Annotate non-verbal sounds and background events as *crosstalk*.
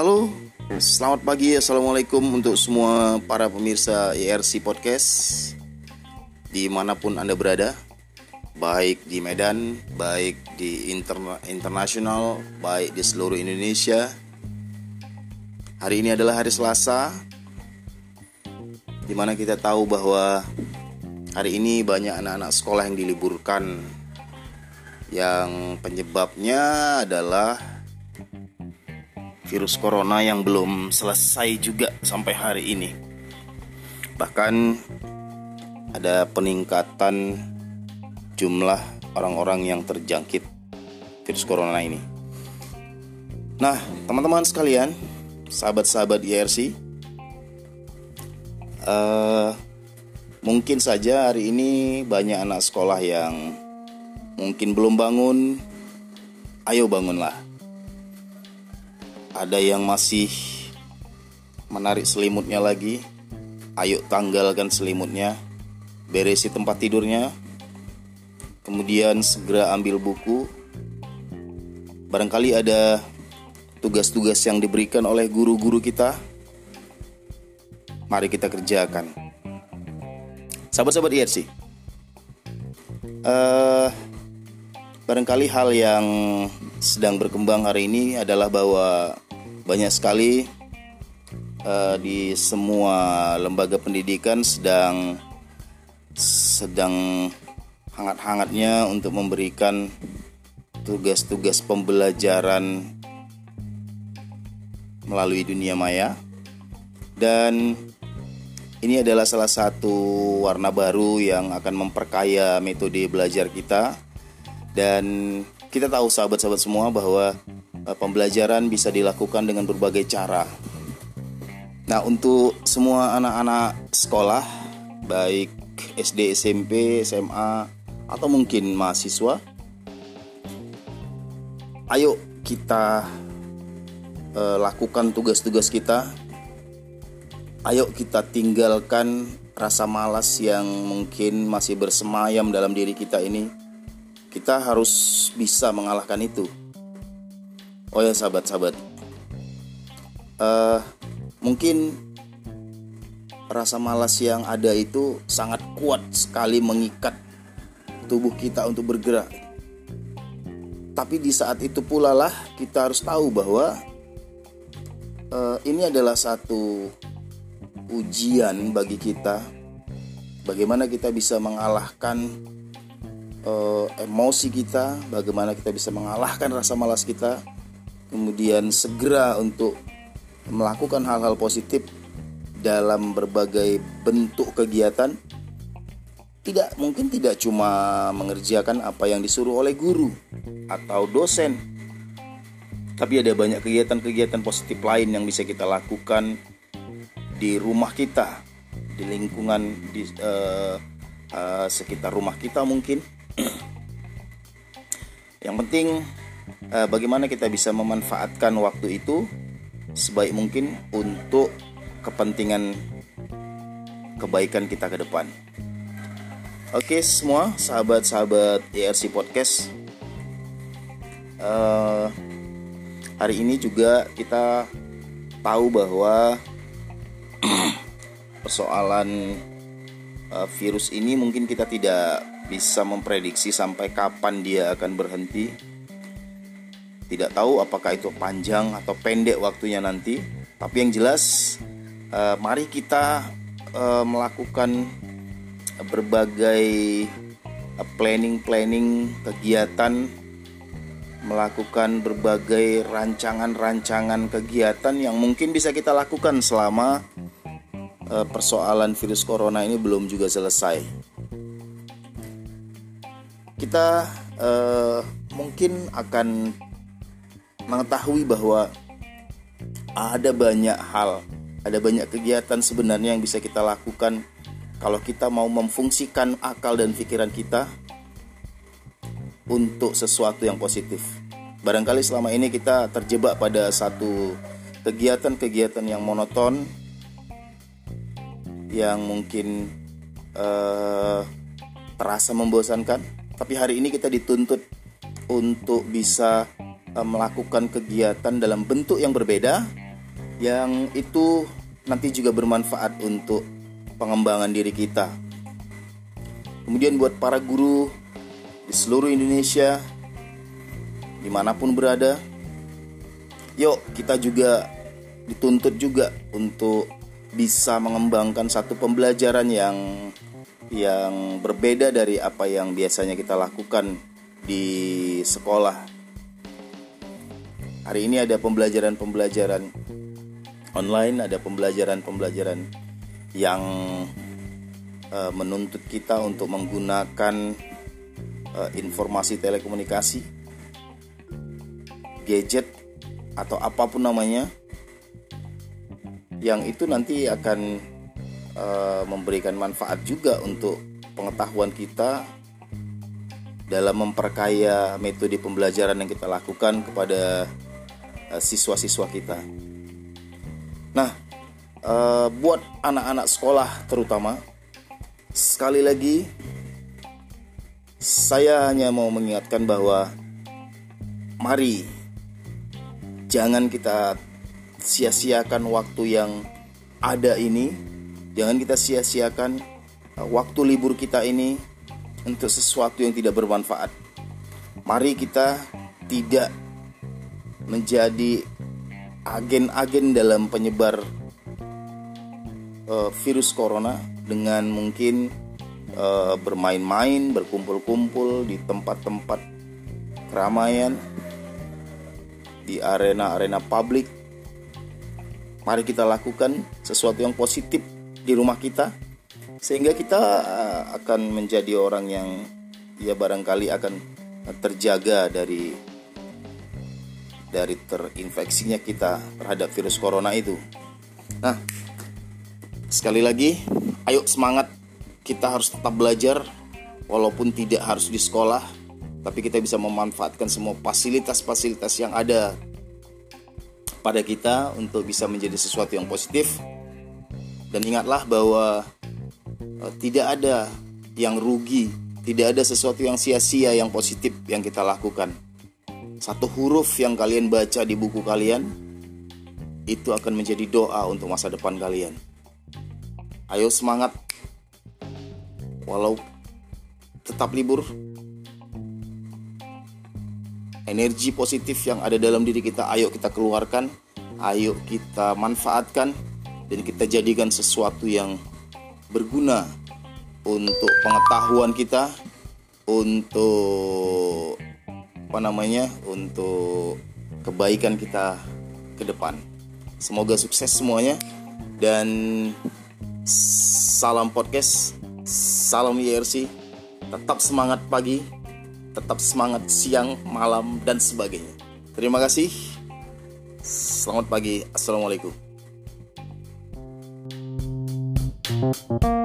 Halo, selamat pagi, assalamualaikum untuk semua para pemirsa IRC Podcast di mana pun anda berada, baik di Medan, baik di interna internasional, baik di seluruh Indonesia. Hari ini adalah hari Selasa, di mana kita tahu bahwa hari ini banyak anak-anak sekolah yang diliburkan, yang penyebabnya adalah virus corona yang belum selesai juga sampai hari ini. Bahkan ada peningkatan jumlah orang-orang yang terjangkit virus corona ini. Nah, teman-teman sekalian, sahabat-sahabat IRC, uh, eh, mungkin saja hari ini banyak anak sekolah yang mungkin belum bangun. Ayo bangunlah ada yang masih menarik selimutnya lagi. Ayo tanggalkan selimutnya. Beresi tempat tidurnya. Kemudian segera ambil buku. Barangkali ada tugas-tugas yang diberikan oleh guru-guru kita. Mari kita kerjakan. Sahabat-sahabat IRC uh, eh, barangkali hal yang sedang berkembang hari ini adalah bahwa banyak sekali uh, di semua lembaga pendidikan sedang sedang hangat-hangatnya untuk memberikan tugas-tugas pembelajaran melalui dunia maya. Dan ini adalah salah satu warna baru yang akan memperkaya metode belajar kita. Dan kita tahu sahabat-sahabat semua bahwa uh, pembelajaran bisa dilakukan dengan berbagai cara. Nah, untuk semua anak-anak sekolah, baik SD, SMP, SMA, atau mungkin mahasiswa, ayo kita uh, lakukan tugas-tugas kita. Ayo kita tinggalkan rasa malas yang mungkin masih bersemayam dalam diri kita ini kita harus bisa mengalahkan itu. Oh ya sahabat-sahabat, uh, mungkin rasa malas yang ada itu sangat kuat sekali mengikat tubuh kita untuk bergerak. Tapi di saat itu pula lah kita harus tahu bahwa uh, ini adalah satu ujian bagi kita. Bagaimana kita bisa mengalahkan uh, emosi kita, bagaimana kita bisa mengalahkan rasa malas kita, kemudian segera untuk melakukan hal-hal positif dalam berbagai bentuk kegiatan. Tidak mungkin tidak cuma mengerjakan apa yang disuruh oleh guru atau dosen, tapi ada banyak kegiatan-kegiatan positif lain yang bisa kita lakukan di rumah kita, di lingkungan di uh, uh, sekitar rumah kita mungkin yang penting eh, bagaimana kita bisa memanfaatkan waktu itu sebaik mungkin untuk kepentingan kebaikan kita ke depan. Oke semua sahabat-sahabat ERC Podcast uh, Hari ini juga kita tahu bahwa *clears throat* persoalan virus ini mungkin kita tidak bisa memprediksi sampai kapan dia akan berhenti. Tidak tahu apakah itu panjang atau pendek waktunya nanti, tapi yang jelas uh, mari kita uh, melakukan berbagai planning-planning kegiatan melakukan berbagai rancangan-rancangan kegiatan yang mungkin bisa kita lakukan selama persoalan virus corona ini belum juga selesai kita uh, mungkin akan mengetahui bahwa ada banyak hal, ada banyak kegiatan sebenarnya yang bisa kita lakukan kalau kita mau memfungsikan akal dan pikiran kita untuk sesuatu yang positif. Barangkali selama ini kita terjebak pada satu kegiatan-kegiatan yang monoton yang mungkin uh, terasa membosankan tapi hari ini kita dituntut untuk bisa uh, melakukan kegiatan dalam bentuk yang berbeda yang itu nanti juga bermanfaat untuk pengembangan diri kita. Kemudian buat para guru di seluruh Indonesia, di mana pun berada, yuk kita juga dituntut juga untuk bisa mengembangkan satu pembelajaran yang yang berbeda dari apa yang biasanya kita lakukan di sekolah. Hari ini ada pembelajaran-pembelajaran online, ada pembelajaran-pembelajaran yang uh, menuntut kita untuk menggunakan uh, informasi telekomunikasi, gadget atau apa pun namanya, yang itu nanti akan uh, memberikan manfaat juga untuk pengetahuan kita dalam memperkaya metode pembelajaran yang kita lakukan kepada siswa-siswa kita. Nah, uh, buat anak-anak sekolah terutama, sekali lagi saya hanya mau mengingatkan bahwa mari jangan kita sia-siakan waktu yang ada ini, jangan kita sia-siakan uh, waktu libur kita ini untuk sesuatu yang tidak bermanfaat. Mari kita tidak menjadi agen-agen dalam penyebar uh, virus corona dengan mungkin uh, bermain-main, berkumpul-kumpul di tempat-tempat keramaian, di arena-arena publik. Mari kita lakukan sesuatu yang positif di rumah kita, sehingga kita uh, akan menjadi orang yang ya barangkali akan terjaga dari dari terinfeksinya kita terhadap virus corona itu. Nah, sekali lagi, ayo semangat. Kita harus tetap belajar walaupun tidak harus di sekolah, tapi kita bisa memanfaatkan semua fasilitas-fasilitas yang ada pada kita untuk bisa menjadi sesuatu yang positif. Dan ingatlah bahwa uh, tidak ada yang rugi, tidak ada sesuatu yang sia-sia yang positif yang kita lakukan satu huruf yang kalian baca di buku kalian itu akan menjadi doa untuk masa depan kalian. Ayo semangat. Walau tetap libur, energi positif yang ada dalam diri kita ayo kita keluarkan, ayo kita manfaatkan dan kita jadikan sesuatu yang berguna untuk pengetahuan kita, untuk apa namanya untuk kebaikan kita ke depan. Semoga sukses semuanya dan salam podcast, salam IRC, tetap semangat pagi, tetap semangat siang, malam dan sebagainya. Terima kasih. Selamat pagi. Assalamualaikum. thank you